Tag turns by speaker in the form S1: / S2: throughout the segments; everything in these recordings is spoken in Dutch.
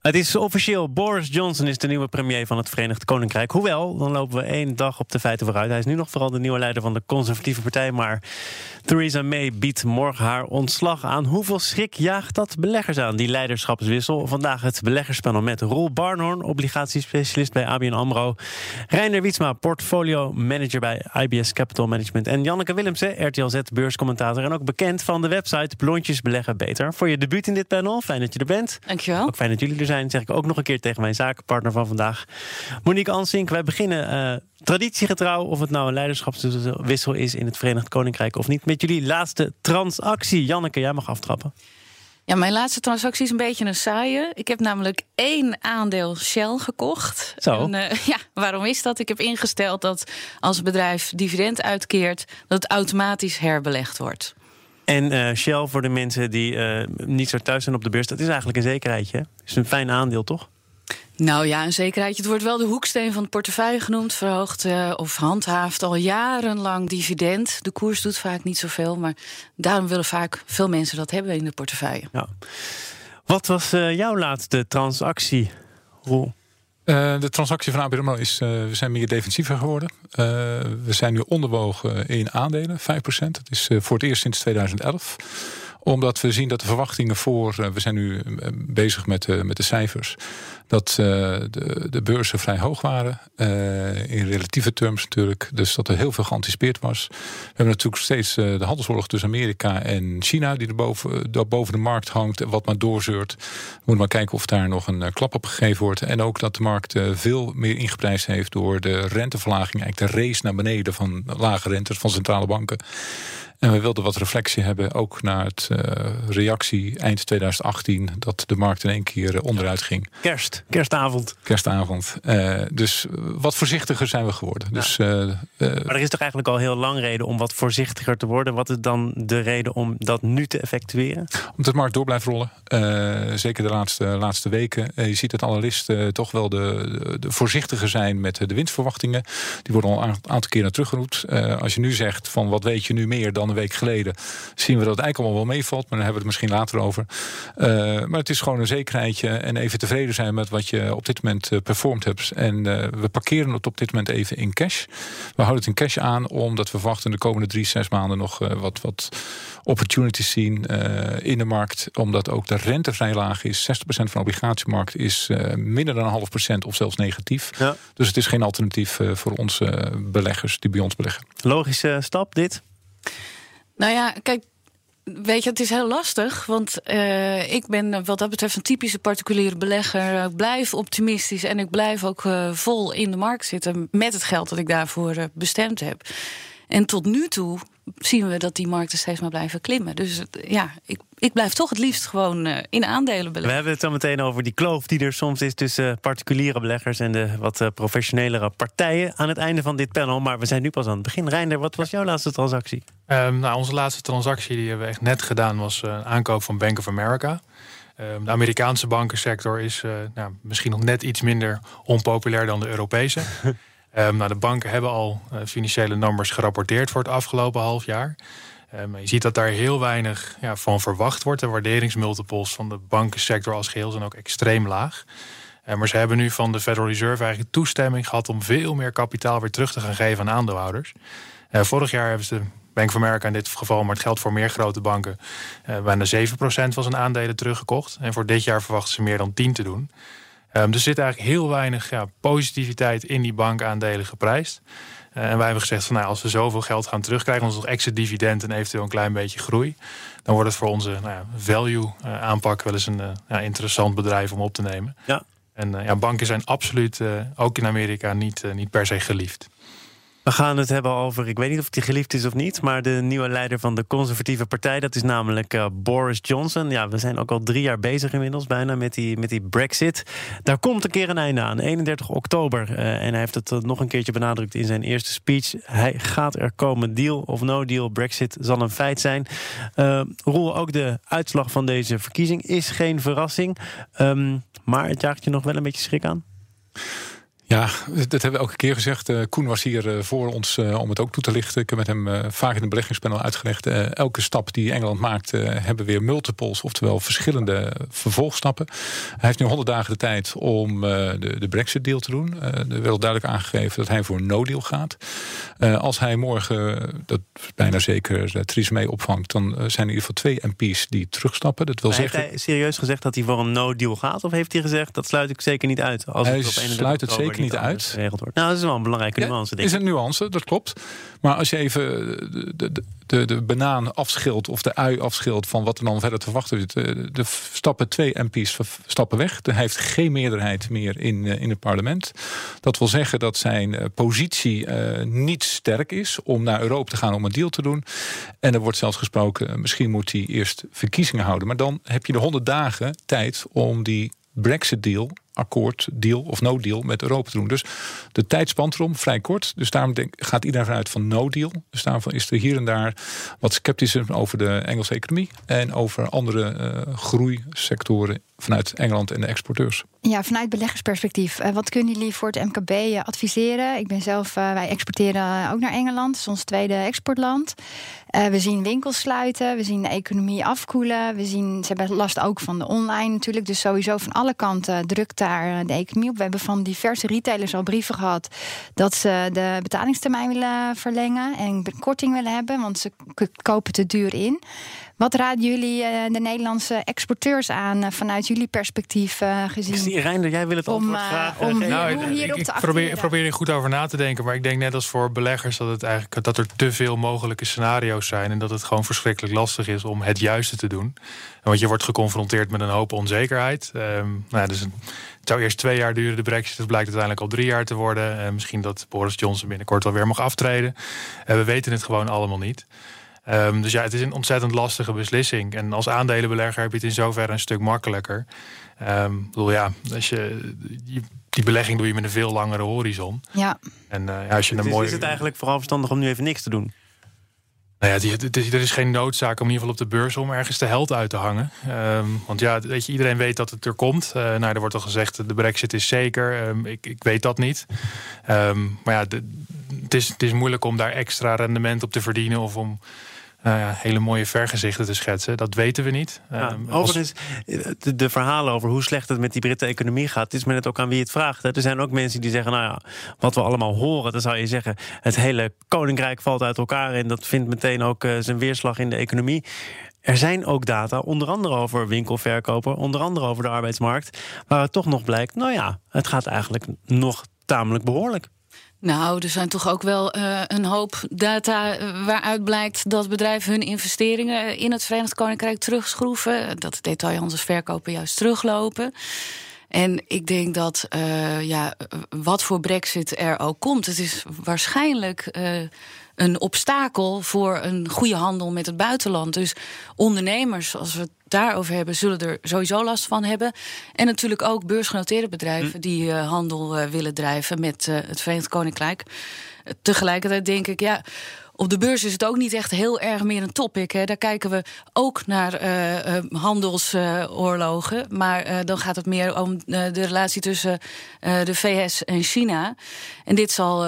S1: Het is officieel. Boris Johnson is de nieuwe premier van het Verenigd Koninkrijk. Hoewel, dan lopen we één dag op de feiten vooruit. Hij is nu nog vooral de nieuwe leider van de conservatieve partij. Maar Theresa May biedt morgen haar ontslag aan. Hoeveel schrik jaagt dat beleggers aan, die leiderschapswissel? Vandaag het beleggerspanel met Roel Barnhorn, obligatiespecialist bij ABN AMRO. Reiner Wietsma, portfolio manager bij IBS Capital Management. En Janneke Willemsen, RTL Z beurscommentator. En ook bekend van de website Blondjes Beleggen Beter. Voor je debuut in dit panel, fijn dat je er bent.
S2: Dankjewel.
S1: Ook fijn dat jullie er zijn, zeg ik ook nog een keer tegen mijn zakenpartner van vandaag. Monique Ansink, wij beginnen uh, traditiegetrouw, of het nou een leiderschapswissel is in het Verenigd Koninkrijk of niet, met jullie laatste transactie. Janneke, jij mag aftrappen.
S2: Ja, mijn laatste transactie is een beetje een saaie. Ik heb namelijk één aandeel Shell gekocht.
S1: Zo.
S2: En, uh, ja, waarom is dat? Ik heb ingesteld dat als een bedrijf dividend uitkeert, dat het automatisch herbelegd wordt.
S1: En uh, Shell, voor de mensen die uh, niet zo thuis zijn op de beurs, dat is eigenlijk een zekerheidje. Is een fijn aandeel, toch?
S2: Nou ja, een zekerheidje. Het wordt wel de hoeksteen van de portefeuille genoemd. Verhoogt uh, of handhaaft al jarenlang dividend. De koers doet vaak niet zoveel, maar daarom willen vaak veel mensen dat hebben in de portefeuille.
S1: Ja. Wat was jouw laatste transactie, Roel?
S3: Uh, de transactie van ABN is, uh, we zijn meer defensiever geworden. Uh, we zijn nu onderwogen in aandelen, 5%. Dat is voor het eerst sinds 2011 omdat we zien dat de verwachtingen voor. We zijn nu bezig met, met de cijfers. Dat de, de beurzen vrij hoog waren. in relatieve terms natuurlijk. Dus dat er heel veel geanticipeerd was. We hebben natuurlijk steeds de handelsoorlog tussen Amerika en China. Die er boven, de markt hangt. Wat maar doorzeurt. We moeten maar kijken of daar nog een klap op gegeven wordt. En ook dat de markt veel meer ingeprijsd heeft. door de renteverlaging. Eigenlijk de race naar beneden van lage rentes van centrale banken. En we wilden wat reflectie hebben, ook naar het reactie eind 2018, dat de markt in één keer onderuit ging.
S1: Kerst, kerstavond.
S3: Kerstavond. Uh, dus wat voorzichtiger zijn we geworden. Ja. Dus, uh,
S1: maar er is toch eigenlijk al heel lang reden om wat voorzichtiger te worden. Wat is dan de reden om dat nu te effectueren?
S3: Omdat de markt door blijft rollen. zeker de laatste, laatste weken. je ziet dat analisten toch wel de, de, voorzichtiger zijn met de winstverwachtingen. Die worden al een aantal keren teruggeroepen. als je nu zegt van wat weet je nu meer dan een week geleden, zien we dat het eigenlijk allemaal wel meevalt. Maar dan hebben we het misschien later over. Maar het is gewoon een zekerheidje en even tevreden zijn met wat je op dit moment uh, performed hebt. En uh, we parkeren het op dit moment even in cash. We houden het in cash aan, omdat we verwachten de komende drie, zes maanden nog wat, wat opportunities zien in de markt. Omdat ook de rente vrij laag is. 60% van de obligatiemarkt is minder dan een half procent of zelfs negatief.
S1: Ja.
S3: Dus het is geen alternatief voor onze beleggers die bij ons beleggen.
S1: Logische stap, dit?
S2: Nou ja, kijk, Weet je, het is heel lastig, want uh, ik ben wat dat betreft een typische particuliere belegger. Ik blijf optimistisch en ik blijf ook vol in de markt zitten met het geld dat ik daarvoor bestemd heb. En tot nu toe zien we dat die markten steeds maar blijven klimmen. Dus ja, ik, ik blijf toch het liefst gewoon uh, in aandelen beleggen.
S1: We hebben het zo meteen over die kloof die er soms is tussen particuliere beleggers en de wat uh, professionelere partijen aan het einde van dit panel. Maar we zijn nu pas aan het begin. Reinder, wat was jouw laatste transactie?
S4: Um, nou, onze laatste transactie die hebben we echt net gedaan was een aankoop van Bank of America. Um, de Amerikaanse bankensector is uh, nou, misschien nog net iets minder onpopulair dan de Europese. Um, nou, de banken hebben al uh, financiële nummers gerapporteerd voor het afgelopen half jaar. Um, je ziet dat daar heel weinig ja, van verwacht wordt. De waarderingsmultiples van de bankensector als geheel zijn ook extreem laag. Uh, maar ze hebben nu van de Federal Reserve eigenlijk toestemming gehad om veel meer kapitaal weer terug te gaan geven aan aandeelhouders. Uh, vorig jaar hebben ze Bank of America in dit geval, maar het geldt voor meer grote banken, uh, bijna 7% van zijn aandelen teruggekocht. En voor dit jaar verwachten ze meer dan 10 te doen. Um, er zit eigenlijk heel weinig ja, positiviteit in die bankaandelen geprijsd. Uh, en wij hebben gezegd van nou, als we zoveel geld gaan terugkrijgen, ons nog extra dividend en eventueel een klein beetje groei, dan wordt het voor onze nou ja, value uh, aanpak wel eens een uh, ja, interessant bedrijf om op te nemen.
S1: Ja.
S4: En ja, banken zijn absoluut ook in Amerika niet, niet per se geliefd.
S1: We gaan het hebben over, ik weet niet of hij geliefd is of niet, maar de nieuwe leider van de conservatieve partij, dat is namelijk uh, Boris Johnson. Ja, we zijn ook al drie jaar bezig inmiddels bijna met die, met die Brexit. Daar komt een keer een einde aan, 31 oktober. Uh, en hij heeft het uh, nog een keertje benadrukt in zijn eerste speech. Hij gaat er komen, deal of no deal. Brexit zal een feit zijn. Roel, ook de uitslag van deze verkiezing is geen verrassing. Um, maar het jaagt je nog wel een beetje schrik aan.
S3: Ja, dat hebben we elke keer gezegd. Uh, Koen was hier uh, voor ons uh, om het ook toe te lichten. Ik heb met hem vaak in het beleggingspanel uitgelegd. elke stap die Engeland maakt, hebben weer multiples, oftewel verschillende vervolgstappen. Hij heeft nu 100 dagen de tijd om de, de Brexit-deal te doen. er werd duidelijk aangegeven dat hij voor een no-deal gaat. als hij morgen, dat bijna zeker Theresa May opvangt, dan zijn er in ieder geval twee MP's die terugstappen. Dat wil zeggen...
S1: Heeft hij serieus gezegd dat hij voor een no-deal gaat? Of heeft hij gezegd dat sluit ik zeker niet uit?
S3: Als hij het op sluit het zeker niet uit.
S1: Wordt. Nou, dat is wel een belangrijke nuance.
S3: Ja, is een nuance, dat klopt. Maar als je even de, de, de, de banaan afschilt of de ui afschilt van wat er dan verder te verwachten is. De, de stappen twee MP's stappen weg. Hij heeft geen meerderheid meer in, eh, in het parlement. Dat wil zeggen dat zijn eh, positie uh, niet sterk is om naar Europa te gaan om een deal te doen. En er wordt zelfs gesproken, misschien moet hij eerst verkiezingen houden. Maar dan heb je de honderd dagen tijd om die Brexit-deal akkoord, deal of no deal met Europa te doen. Dus de tijd spant erom, vrij kort. Dus daarom denk, gaat iedereen vanuit van no deal. Dus daarom is er hier en daar wat scepticisme over de Engelse economie en over andere uh, groeisectoren vanuit Engeland en de exporteurs.
S5: Ja, vanuit beleggersperspectief. Uh, wat kunnen jullie voor het MKB eh, adviseren? Ik ben zelf, wij exporteren ook naar Engeland, dat is ons tweede exportland. we zien winkels sluiten, we zien de economie afkoelen. We zien, ze hebben last ook van de online natuurlijk. Dus sowieso van alle kanten drukt daar de economie op. We hebben van diverse retailers al brieven gehad dat ze de betalingstermijn willen verlengen en korting willen hebben, want ze kopen te duur in. Wat raden jullie uh, de Nederlandse exporteurs aan uh, vanuit jullie perspectief uh, gezien?
S1: Ik zie Reinder, jij wil het
S5: om,
S1: antwoord graag
S5: om
S4: nou,
S5: hierop
S4: ik,
S5: te
S4: ik probeer, probeer er goed over na te denken. Maar ik denk net als voor beleggers dat, het eigenlijk, dat er te veel mogelijke scenario's zijn. En dat het gewoon verschrikkelijk lastig is om het juiste te doen. Want je wordt geconfronteerd met een hoop onzekerheid. Um, nou, dus een, het zou eerst twee jaar duren, de brexit. Het blijkt uiteindelijk al drie jaar te worden. Uh, misschien dat Boris Johnson binnenkort alweer mag aftreden. Uh, we weten het gewoon allemaal niet. Um, dus ja, het is een ontzettend lastige beslissing. En als aandelenbelegger heb je het in zoverre een stuk makkelijker. Um, ik bedoel, ja, als je, die belegging doe je met een veel langere horizon.
S5: Ja.
S4: En uh, ja, als je een
S1: is,
S4: mooie...
S1: is het eigenlijk vooral verstandig om nu even niks te doen?
S4: Nou ja, die, die, er is geen noodzaak om in ieder geval op de beurs om ergens de held uit te hangen. Um, want ja, weet je, iedereen weet dat het er komt. Uh, nou, er wordt al gezegd, de brexit is zeker. Um, ik, ik weet dat niet. Um, maar ja, de, het, is, het is moeilijk om daar extra rendement op te verdienen... of om uh, hele mooie vergezichten te schetsen. Dat weten we niet.
S1: Ja, um, overigens, de, de, verhalen over hoe slecht het met die Britse economie gaat, is men het ook aan wie het vraagt. Hè. Er zijn ook mensen die zeggen, nou ja, wat we allemaal horen, dan zou je zeggen, het hele koninkrijk valt uit elkaar en dat vindt meteen ook uh, zijn weerslag in de economie. Er zijn ook data, onder andere over winkelverkoper, onder andere over de arbeidsmarkt, waar het toch nog blijkt, nou ja, het gaat eigenlijk nog tamelijk behoorlijk.
S2: Nou, er zijn toch ook wel uh, een hoop data waaruit blijkt dat bedrijven hun investeringen in het Verenigd Koninkrijk terugschroeven. Dat de detailhandels verkopen juist teruglopen. En ik denk dat, uh, ja, wat voor brexit er ook komt, het is waarschijnlijk een obstakel voor een goede handel met het buitenland. Dus ondernemers, als we het daarover hebben, zullen er sowieso last van hebben. En natuurlijk ook beursgenoteerde bedrijven hm. die uh, handel uh, willen drijven met uh, het Verenigd Koninkrijk. Tegelijkertijd denk ik, ja. Op de beurs is het ook niet echt heel erg meer een topic. Hè. Daar kijken we ook naar handelsoorlogen. maar dan gaat het meer om de relatie tussen de VS en China. En dit zal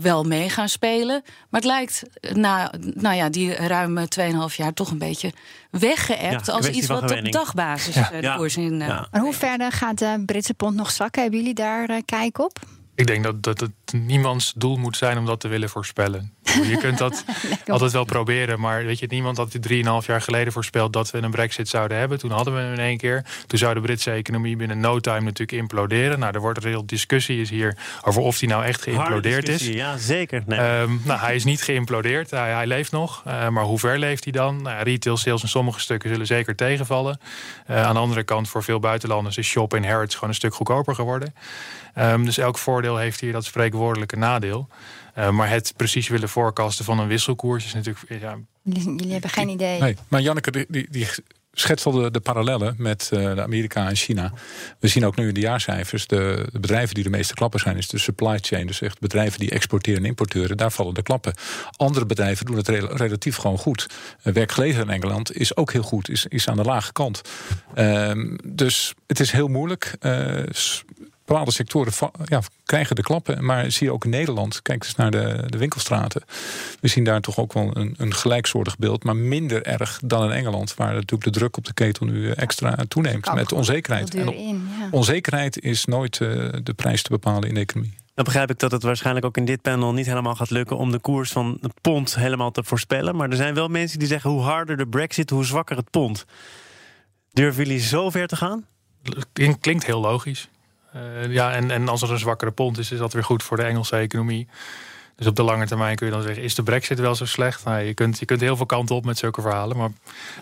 S2: wel mee gaan spelen. Maar het lijkt na nou ja, die ruim 2,5 jaar toch een beetje weggeëpt... Ja, als iets wat op dagbasis ja. de koers in... Uh,
S5: maar hoe verder gaat de Britse pond nog zakken? Hebben jullie daar uh, kijk op?
S4: Ik denk dat, dat het niemands doel moet zijn om dat te willen voorspellen. Je kunt dat altijd wel proberen, maar weet je, niemand had drieënhalf jaar geleden voorspeld dat we een brexit zouden hebben. Toen hadden we hem in één keer. Toen zou de Britse economie binnen no time natuurlijk imploderen. Nou, er wordt een heel discussie is hier over of die nou echt geïmplodeerd is.
S1: Ja, zeker.
S4: Nee. Um, nou, hij is niet geïmplodeerd, hij, hij leeft nog. Uh, maar hoe ver leeft hij dan? Nou, retail sales in sommige stukken zullen zeker tegenvallen. Uh, aan de andere kant, voor veel buitenlanders is shop in Harrods gewoon een stuk goedkoper geworden. Um, dus elk voordeel heeft hier dat spreekwoordelijke nadeel. Maar het precies willen voorkasten van een wisselkoers is natuurlijk. Ja,
S5: jullie, hebben geen idee.
S3: Nee, maar Janneke, die, die, die schetst al de, de, parallellen met uh, de Amerika en China. We zien ook nu in de jaarcijfers, de, de, bedrijven die de meeste klappen zijn, is de supply chain. Dus echt bedrijven die exporteren en importeren, daar vallen de klappen. Andere bedrijven doen het relatief gewoon goed. Uh, werkgelegenheid in Engeland is ook heel goed, is, is aan de lage kant. Uh, dus het is heel moeilijk. Bepaalde sectoren ja, krijgen de klappen. Maar zie je ook in Nederland, kijk eens naar de, de winkelstraten. We zien daar toch ook wel een, een gelijksoortig beeld, maar minder erg dan in Engeland, waar natuurlijk de druk op de ketel nu extra toeneemt met onzekerheid. En onzekerheid is nooit uh, de prijs te bepalen in de economie.
S1: Dan begrijp ik dat het waarschijnlijk ook in dit panel niet helemaal gaat lukken om de koers van het pond helemaal te voorspellen. Maar er zijn wel mensen die zeggen hoe harder de brexit, hoe zwakker het pond. Durven jullie zo ver te gaan?
S4: Klinkt heel logisch. Uh, ja, en, en als er een zwakkere pond is, is dat weer goed voor de Engelse economie. Dus op de lange termijn kun je dan zeggen: is de Brexit wel zo slecht? Nou, je, kunt, je kunt heel veel kanten op met zulke verhalen. Maar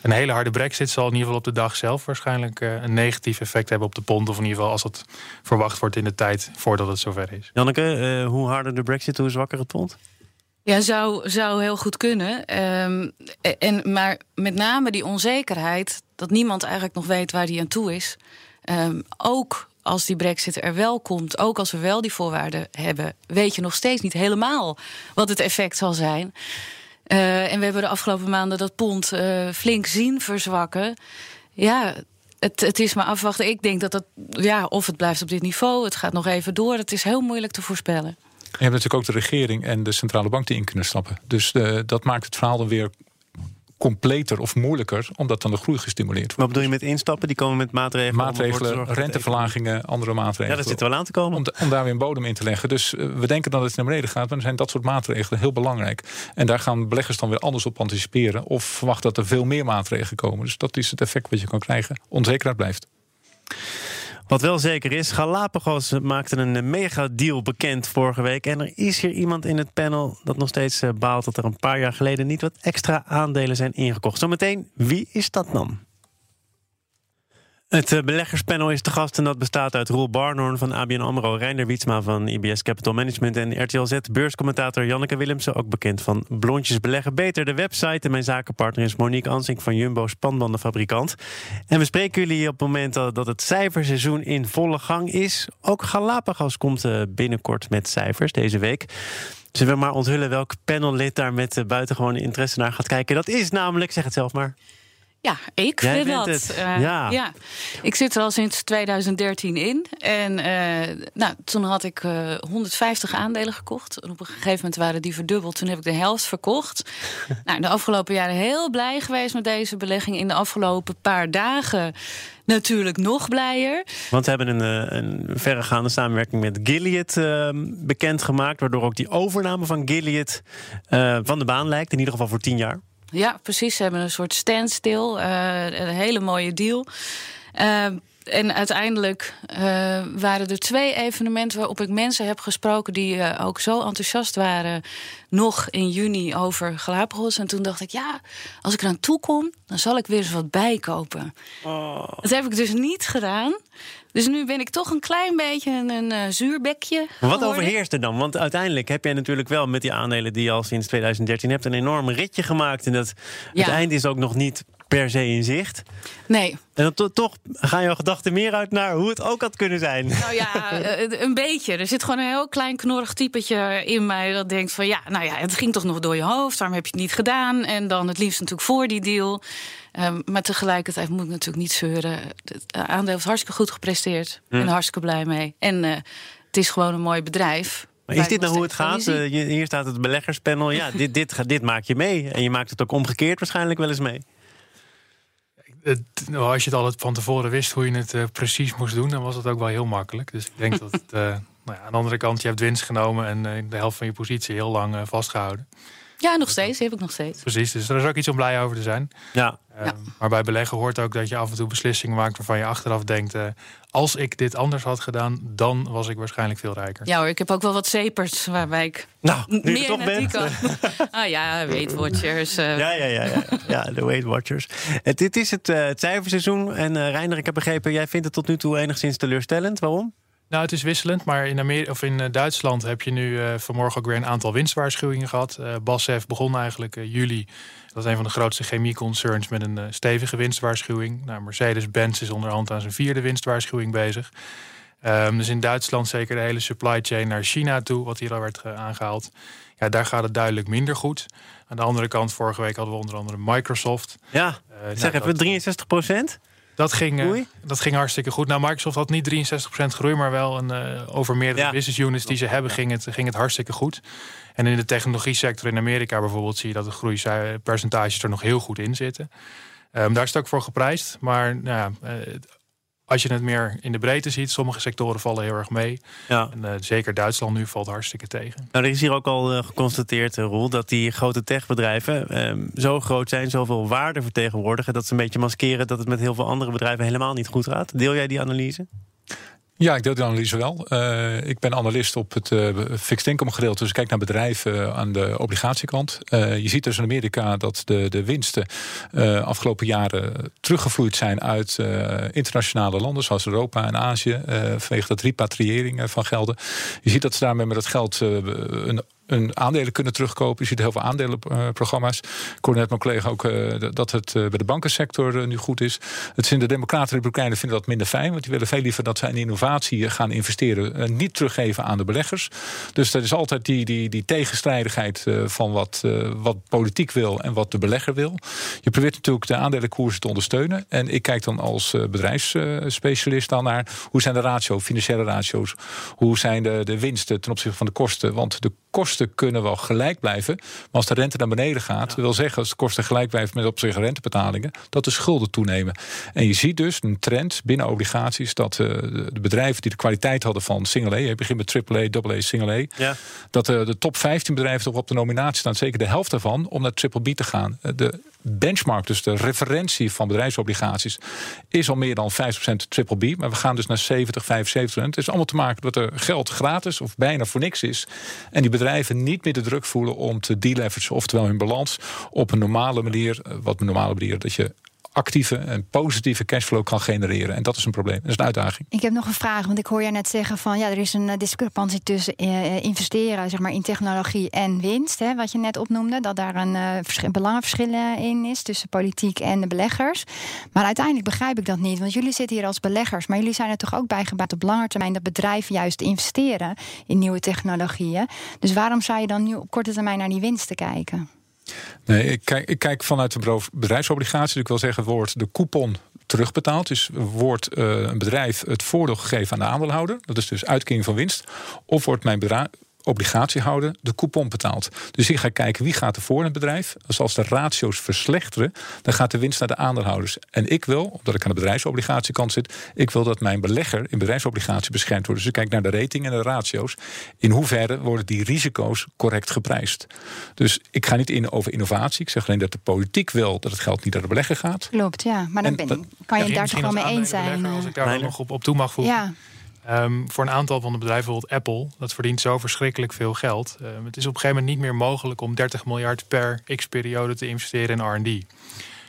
S4: een hele harde Brexit zal in ieder geval op de dag zelf waarschijnlijk uh, een negatief effect hebben op de pond. Of in ieder geval als het verwacht wordt in de tijd voordat het zover is.
S1: Janneke, uh, hoe harder de Brexit, hoe zwakker het pond?
S2: Ja, zou, zou heel goed kunnen. Um, en, maar met name die onzekerheid, dat niemand eigenlijk nog weet waar die aan toe is. Um, ook als die brexit er wel komt, ook als we wel die voorwaarden hebben, weet je nog steeds niet helemaal wat het effect zal zijn. Uh, en we hebben de afgelopen maanden dat pond uh, flink zien verzwakken. Ja, het, het, is maar afwachten. Ik denk dat dat, ja, of het blijft op dit niveau, het gaat nog even door. Het is heel moeilijk te voorspellen.
S3: Je hebt natuurlijk ook de regering en de centrale bank die in kunnen stappen. Dus de, dat maakt het verhaal dan weer completer of moeilijker, omdat dan de groei gestimuleerd wordt.
S1: Wat bedoel je met instappen? Die komen met maatregelen?
S3: Maatregelen, renteverlagingen, andere maatregelen.
S1: Ja, dat zit wel aan te komen.
S3: Om, om, daar weer een bodem in te leggen. Dus uh, we denken dat het naar beneden gaat, maar dan zijn dat soort maatregelen heel belangrijk. En daar gaan beleggers dan weer anders op anticiperen. Of verwachten dat er veel meer maatregelen komen. Dus dat is het effect wat je kan krijgen. Onzekerheid blijft.
S1: Wat wel zeker is, Galapagos maakte een mega deal bekend vorige week. En er is hier iemand in het panel dat nog steeds eh, baalt dat er een paar jaar geleden niet wat extra aandelen zijn ingekocht. Zometeen, wie is dat dan? Het eh, beleggerspanel is te gast en dat bestaat uit Roel Barnhorn van ABN AMRO... Reinder Wietsma van IBS Capital Management en RTL Z... beurscommentator Janneke Willemsen, ook bekend van Blondjes Beleggen Beter... de website en mijn zakenpartner is Monique Ansink van Jumbo Spanbandenfabrikant. En we spreken jullie op het moment dat het cijferseizoen in volle gang is. Ook Galapagos komt eh, binnenkort met cijfers deze week... Zullen we maar onthullen welk panellid daar met eh, buitengewoon interesse naar gaat kijken? Dat is namelijk, zeg het zelf maar...
S2: Ja, ik vind dat. Uh, ja. ja. Ik zit er al sinds 2013 in. En uh, nou, toen had ik uh, eh, 150 aandelen gekocht. En op een gegeven moment waren die verdubbeld. Toen heb ik de helft verkocht. nou, de afgelopen jaren heel blij geweest met deze belegging. In de afgelopen paar dagen natuurlijk nog blijer.
S1: Want we hebben een, een verregaande samenwerking met Gilead ehm, bekendgemaakt. Waardoor ook die overname van Gilead van de baan lijkt. In ieder geval voor 10 jaar.
S2: Ja, precies. Ze hebben een soort standstill. Uh, een hele mooie deal. Uh, en uiteindelijk uh, waren er twee evenementen waarop ik mensen heb gesproken die uh, ook zo enthousiast waren. Nog in juni over Galapagos. En toen dacht ik, ja, als ik eraan toe kom, dan zal ik weer eens wat bijkopen. Oh. Dat heb ik dus niet gedaan. Dus nu ben ik toch een klein beetje een, een uh, zuurbekje.
S1: Wat overheerst er dan? Want uiteindelijk heb jij natuurlijk wel met die aandelen die je al sinds 2013 hebt, een enorm ritje gemaakt. En dat het eind is ook nog niet per se in zicht.
S2: Nee.
S1: En dan toch gaan jouw gedachten meer uit naar hoe het ook had kunnen zijn.
S2: Nou ja, eh, een beetje. Er zit gewoon een heel klein knorrig typetje in mij dat denkt van ja, nou ja, het ging toch nog door je hoofd, waarom heb je het niet gedaan? En dan het liefst natuurlijk voor die deal. Um, maar tegelijkertijd moet ik natuurlijk niet zeuren. Het aandeel heeft hartstikke goed gepresteerd. Ik hm. hartstikke blij mee. En uh, het is gewoon een mooi bedrijf.
S1: Maar is dit nou hoe het gaat? Uh, hier staat het beleggerspanel. Ja, dit, dit, dit maak je mee. En je maakt het ook omgekeerd waarschijnlijk wel eens mee.
S4: Nou, als je het al van tevoren wist hoe je het uh, precies moest doen, dan was het ook wel heel makkelijk. Dus ik denk dat uh, nou ja, aan de andere kant, je hebt winst genomen en uh, de helft van je positie heel lang vastgehouden.
S2: Ja, nog steeds. Die heb ik nog steeds.
S4: Precies, dus er is ook iets om blij over te zijn.
S1: Ja.
S4: Uh, Maar bij beleggen hoort ook dat je af en toe beslissingen maakt waarvan je achteraf denkt: uh, als ik dit anders had gedaan, dan was ik waarschijnlijk veel rijker.
S2: Ja hoor, ik heb ook wel wat cepers waarbij ik
S1: nou, meer toch
S2: bent. kan. ah ja, Weight Watchers.
S1: Uh. Ja, ja, ja, ja, ja, de Weight Watchers. Het, dit is het, het cijferseizoen. En Reinder, ik heb begrepen, jij vindt het tot nu toe enigszins teleurstellend. Waarom?
S4: Nou, het is wisselend, maar in, Amerika, of in Duitsland heb je nu vanmorgen ook weer een aantal winstwaarschuwingen gehad. Uh, BASF begon eigenlijk juli. Dat is een van de grootste chemieconcerns met een stevige winstwaarschuwing. Nou, Mercedes-Benz is onderhand aan zijn vierde winstwaarschuwing bezig. Um, dus in Duitsland zeker de hele supply chain naar China toe, wat hier al werd aangehaald. Ja, daar gaat het duidelijk minder goed. Aan de andere kant, vorige week hadden we onder andere Microsoft.
S1: Ja, uh, zeg nou, even 63 procent.
S4: Dat ging, uh, dat ging hartstikke goed. Nou, Microsoft had niet 63% groei, maar wel een, uh, over meerdere business units die ze hebben, ging het, ging het hartstikke goed. En in de technologie sector in Amerika bijvoorbeeld zie je dat de groeipercentages er nog heel goed in zitten. Um, daar is het ook voor geprijsd. Maar nou ja, als je het meer in de breedte ziet, sommige sectoren vallen heel erg mee. Ja. En, uh, zeker Duitsland nu valt hartstikke tegen.
S1: Nou, er is hier ook al uh, geconstateerd, uh, Roel, dat die grote techbedrijven ehm, zo groot zijn, zoveel waarde vertegenwoordigen, dat ze een beetje maskeren dat het met heel veel andere bedrijven helemaal niet goed gaat. Deel jij die analyse?
S3: Ja, ik deel die analyse wel. Uh, ik ben analist op het uh, fixed income gedeelte. Dus ik kijk naar bedrijven aan de obligatiekant. Je ziet dus in Amerika dat de, de winsten afgelopen jaren teruggevloeid zijn uit internationale landen zoals Europa en Azië. vanwege dat repatriëring van gelden. Je ziet dat ze daarmee met dat geld een een aandelen kunnen terugkopen. Je ziet heel veel aandelenprogramma's. Ik hoorde net mijn collega ook uh, dat het uh, bij de bankensector uh, nu goed is. Het zijn de Democraten en Republikeinen vinden dat minder fijn. Want die willen veel liever dat zij in innovatie gaan investeren. en niet teruggeven aan de beleggers. Dus dat is altijd die, die, die tegenstrijdigheid van wat, wat politiek wil en wat de belegger wil. Je probeert natuurlijk de aandelenkoersen te ondersteunen. En ik kijk dan als bedrijfsspecialist dan naar hoe zijn de ratio's, financiële ratio's. Hoe zijn de, de winsten ten opzichte van de kosten. Want de kosten kunnen wel gelijk blijven. Maar als de rente naar beneden gaat, ja. wil zeggen als de kosten gelijk blijven met opzichte rentebetalingen, dat de schulden toenemen. En je ziet dus een trend binnen obligaties dat uh, de bedrijven die de kwaliteit hadden van single A, je begint met triple A, AA, single A, ja. dat uh, de top 15 bedrijven toch op de nominatie staan, zeker de helft daarvan, om naar triple B te gaan. Uh, de benchmark, dus de referentie van bedrijfsobligaties, is al meer dan 50% triple B. Maar we gaan dus naar 70, 75. Het is allemaal te maken dat er geld gratis of bijna voor niks is. En die bedrijven niet meer de druk voelen om te deleveragen, oftewel hun balans op een normale manier, eh, wat een normale manier, dat je actieve en positieve cashflow kan genereren. En dat is een probleem. Dat is een uitdaging.
S5: Ik heb nog een vraag, want ik hoor je net zeggen van ja, er is een eh, discrepantie tussen uh, investeren zeg maar, in technologie en winst. Hè, wat je net opnoemde, dat daar een uh, verschil, belangenverschil in is tussen politiek en de beleggers. Maar uiteindelijk begrijp ik dat niet. Want jullie zitten hier als beleggers, maar jullie zijn er toch ook bij gebaat op lange termijn dat bedrijven juist investeren in nieuwe technologieën. Dus waarom zou je dan nu op korte termijn naar die winsten kijken?
S3: Nee, ik kijk, kijk vanuit de bedrijfsobligatie. Dus ik wil zeggen, wordt de coupon terugbetaald. Dus wordt uh, een bedrijf het voordeel gegeven aan de aandeelhouder. Dat is dus uitkering van winst. Of wordt mijn obligatiehouder de coupon betaalt. Dus ik ga kijken wie gaat er voor in het bedrijf. Dus als de ratio's verslechteren, dan gaat de winst naar de aandeelhouders. En ik wil, omdat ik aan de bedrijfsobligatiekant zit, ik wil dat mijn belegger in bedrijfsobligatie beschermd wordt. Dus ik kijk naar de rating en de ratio's. In hoeverre worden die risico's correct geprijsd? Dus ik ga niet in over innovatie. Ik zeg alleen dat de politiek wil dat het geld niet naar de belegger gaat.
S5: Klopt, ja. Maar dan ben, ik, kan je ja, daar toch wel mee eens zijn.
S4: Als ik daar nog op, op toe mag voegen.
S5: Ja.
S4: Um, voor een aantal van de bedrijven, bijvoorbeeld Apple, dat verdient zo verschrikkelijk veel geld. Um, het is op een gegeven moment niet meer mogelijk om 30 miljard per x-periode te investeren in RD.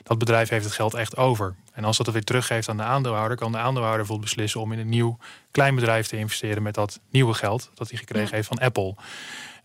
S4: Dat bedrijf heeft het geld echt over. En als dat het weer teruggeeft aan de aandeelhouder, kan de aandeelhouder bijvoorbeeld beslissen om in een nieuw klein bedrijf te investeren met dat nieuwe geld dat hij gekregen ja. heeft van Apple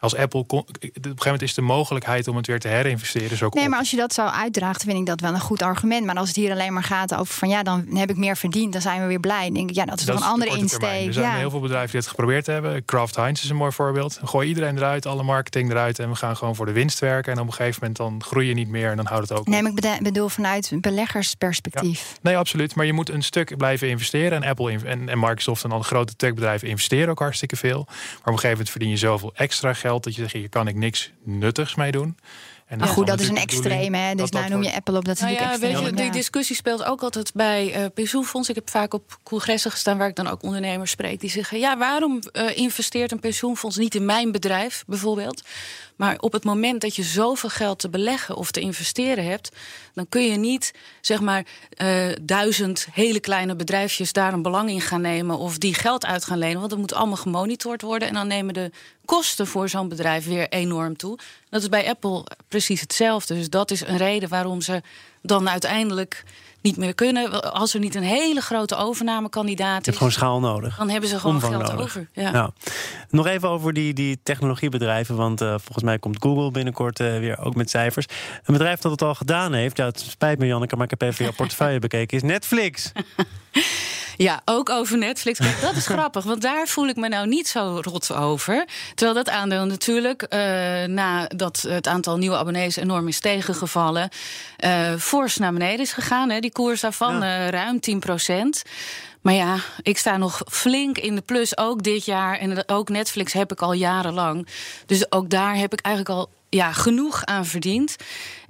S4: als Apple. Op een gegeven moment is de mogelijkheid om het weer te herinvesteren. Zo
S5: nee, maar als je dat zo uitdraagt, vind ik dat wel een goed argument. Maar als het hier alleen maar gaat over van ja, dan heb ik meer verdiend, dan zijn we weer blij. Dan denk ik, ja, dat is toch een andere insteek.
S4: Er zijn
S5: ja.
S4: heel veel bedrijven die het geprobeerd hebben. Kraft Heinz is een mooi voorbeeld. Gooi iedereen eruit, alle marketing eruit en we gaan gewoon voor de winst werken. En op een gegeven moment dan groei je niet meer en dan houdt het ook.
S5: Nee, maar ik bedoel vanuit beleggersperspectief.
S4: Ja. Nee, absoluut. Maar je moet een stuk blijven investeren. En Apple en, en Microsoft en alle grote techbedrijven investeren ook hartstikke veel. Maar op een gegeven moment verdien je zoveel extra geld dat je zegt, je kan ik niks nuttigs mee doen.
S5: En maar goed, dat is een extreem, hè? Dus nou noem je Apple op, dat is nou ja, extreem.
S2: Weet je, die discussie speelt ook altijd bij uh, pensioenfondsen. Ik heb vaak op congressen gestaan waar ik dan ook ondernemers spreek. Die zeggen, ja, waarom uh, investeert een pensioenfonds niet in mijn bedrijf, bijvoorbeeld? Maar op het moment dat je zoveel geld te beleggen of te investeren hebt, dan kun je niet zeg maar uh, duizend hele kleine bedrijfjes daar een belang in gaan nemen of die geld uit gaan lenen. Want dat moet allemaal gemonitord worden. En dan nemen de kosten voor zo'n bedrijf weer enorm toe. Dat is bij Apple precies hetzelfde. Dus dat is een reden waarom ze dan uiteindelijk niet meer kunnen. Als er niet een hele grote overnamekandidaat
S1: is. gewoon schaal nodig.
S2: Dan hebben ze gewoon geld over. Ja.
S1: Nou, nog even over die, die technologiebedrijven. Want uh, volgens mij komt Google binnenkort uh, weer ook met cijfers. Een bedrijf dat het al gedaan heeft. Ja, het spijt me, Janneke, maar ik heb even jouw portefeuille bekeken. Is Netflix.
S2: Ja, ook over Netflix. Kijk, dat is grappig, want daar voel ik me nou niet zo rot over. Terwijl dat aandeel natuurlijk, uh, nadat het aantal nieuwe abonnees enorm is tegengevallen, uh, fors naar beneden is gegaan. Hè. Die koers daarvan ja. uh, ruim 10 procent. Maar ja, ik sta nog flink in de plus, ook dit jaar. En ook Netflix heb ik al jarenlang. Dus ook daar heb ik eigenlijk al ja, genoeg aan verdiend.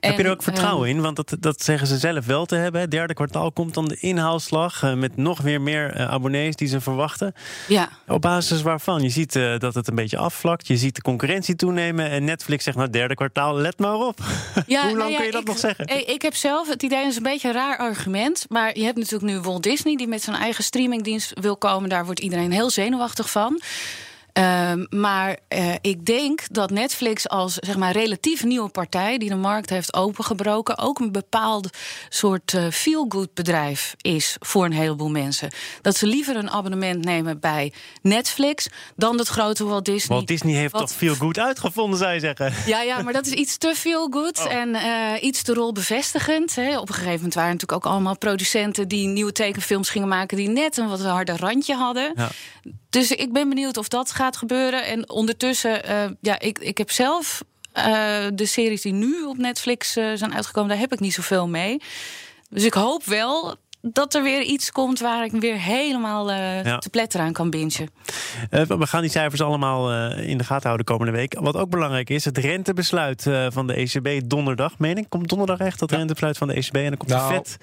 S1: Heb je er ook vertrouwen ehm, in? Want dat, dat zeggen ze zelf wel te hebben. Het derde kwartaal komt dan de inhaalslag uh, met nog weer meer uh, abonnees die ze verwachten.
S2: Ja.
S1: Op basis waarvan? Je ziet uh, dat het een beetje afvlakt. Je ziet de concurrentie toenemen. En Netflix zegt nou derde kwartaal, let maar op. Ja, Hoe lang nou ja, kun je dat
S2: ik,
S1: nog zeggen?
S2: Ik, ik heb zelf het idee, dat is een beetje een raar argument. Maar je hebt natuurlijk nu Walt Disney die met zijn eigen streamingdienst wil komen. Daar wordt iedereen heel zenuwachtig van. Uh, maar uh, ik denk dat Netflix als zeg maar, relatief nieuwe partij die de markt heeft opengebroken, ook een bepaald soort uh, feel-good bedrijf is voor een heleboel mensen. Dat ze liever een abonnement nemen bij Netflix dan dat grote Walt Disney.
S1: Walt Disney heeft wat... toch feel-good uitgevonden, zou je zeggen?
S2: Ja, ja, maar dat is iets te feel-good oh. en uh, iets te rolbevestigend. Hè. Op een gegeven moment waren natuurlijk ook allemaal producenten die nieuwe tekenfilms gingen maken die net een wat harder randje hadden. Ja. Dus ik ben benieuwd of dat gaat gebeuren. En ondertussen, uh, ja, ik, ik heb zelf uh, de series die nu op Netflix uh, zijn uitgekomen, daar heb ik niet zoveel mee. Dus ik hoop wel dat er weer iets komt waar ik weer helemaal uh, ja. te pletter aan kan bingen.
S1: Uh, we gaan die cijfers allemaal uh, in de gaten houden komende week. Wat ook belangrijk is, het rentebesluit van de ECB donderdag. Meen ik, komt donderdag echt dat ja. rentebesluit van de ECB en dan komt nou, de FED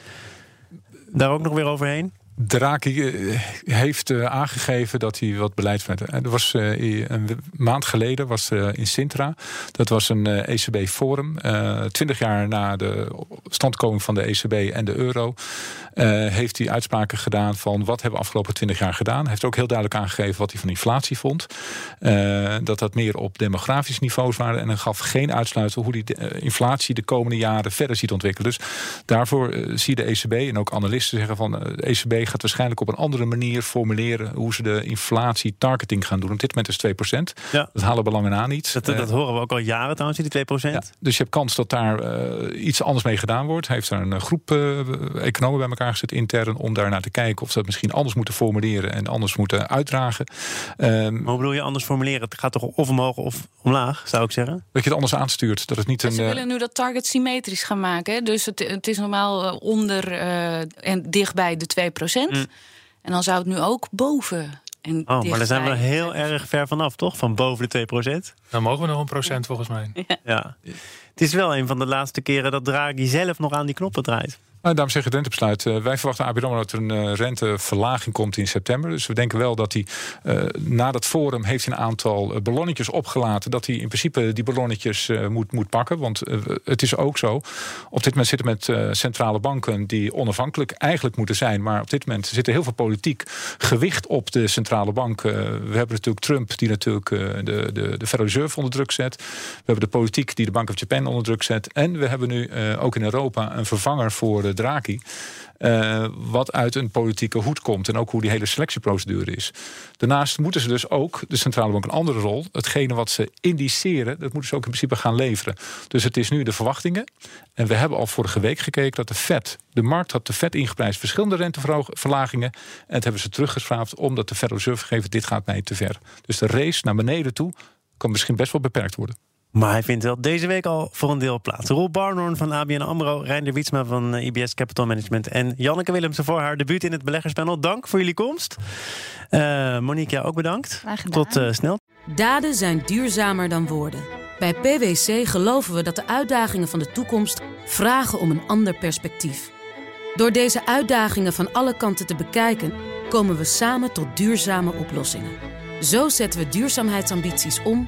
S1: daar ook nog weer overheen?
S3: Draghi eh, heeft uh, aangegeven dat hij wat beleid vindt. Er was een maand geleden was in Sintra. Dat was een ECB-forum. Twintig jaar na de standkoming van de ECB en de euro. Heeft hij uitspraken gedaan van wat hebben we afgelopen twintig jaar gedaan. Hij heeft ook heel duidelijk aangegeven wat hij van inflatie vond. dat dat meer op demografisch niveaus waren. En hij gaf geen uitsluiten hoe die inflatie de komende jaren verder ziet ontwikkelen. Dus daarvoor zie de ECB en ook analisten zeggen van de ECB gaat waarschijnlijk op een andere manier formuleren hoe ze de inflatie targeting gaan doen. Op dit moment is 2%. Ja. Dat halen belangen aan niet.
S1: Dat, dat, horen we ook al jaren trouwens, die 2%. Ja,
S3: dus je hebt kans dat daar uh, iets anders mee gedaan wordt. Hij heeft daar een groep uh, economen bij elkaar gezet intern om daar naar te kijken of ze dat misschien anders moeten formuleren en anders moeten uitdragen.
S1: Um, maar hoe bedoel je anders formuleren? Het gaat toch of omhoog of omlaag, zou ik zeggen?
S3: Dat je het anders aanstuurt. Dat het niet een,
S2: ze willen nu dat target symmetrisch gaan maken. Dus het, het is normaal onder uh, en dichtbij de 2%. Mm. En dan zou het nu ook boven. En
S1: oh, maar daar zijn we heel erg ver vanaf, toch? Van boven de 2%.
S4: Dan mogen we nog een procent, volgens mij.
S1: Ja. ja. Het is wel een van de laatste keren dat Draghi zelf nog aan die knoppen draait.
S3: Nou, ik het rentebesluit. Uh, wij verwachten ABN dat er een uh, renteverlaging komt in september. Dus we denken wel dat hij uh, na dat forum heeft een aantal ballonnetjes opgelaten. Dat hij in principe die ballonnetjes moet, moet pakken. Want het is ook zo. Op dit moment zitten met centrale banken die onafhankelijk eigenlijk moeten zijn. Maar op dit moment zit er heel veel politiek gewicht op de centrale bank. we hebben natuurlijk Trump die natuurlijk de, de, de Federal Reserve onder druk zet. We hebben de politiek die de Bank of Japan onder druk zet. En we hebben nu ook in Europa een vervanger voor Draghi. Uh, wat uit een politieke hoed komt. En ook hoe die hele selectieprocedure is. Daarnaast moeten ze dus ook, de centrale bank, een andere rol. Hetgene wat ze indiceren, dat moeten ze ook in principe gaan leveren. Dus het is nu de verwachtingen. En we hebben al vorige week gekeken dat de Fed, de markt had de Fed ingeprijsd verschillende renteverlagingen. En het hebben ze teruggeschraapt omdat de Federal Reserve gegeven, dit gaat mij te ver. Dus de race naar beneden toe kan misschien best wel beperkt worden.
S1: Maar hij vindt wel deze week al voor een deel plaats. Roel Barnhorn van ABN AMRO, Reinder Wietsma van eh, IBS Capital Management... en Janneke Willemsen voor haar debuut in het beleggerspanel. Dank voor jullie komst. Uh, Monique, jou ook bedankt. Tot uh, snel.
S6: Daden zijn duurzamer dan woorden. Bij PwC geloven we dat de uitdagingen van de toekomst... vragen om een ander perspectief. Door deze uitdagingen van alle kanten te bekijken... komen we samen tot duurzame oplossingen. Zo zetten we duurzaamheidsambities om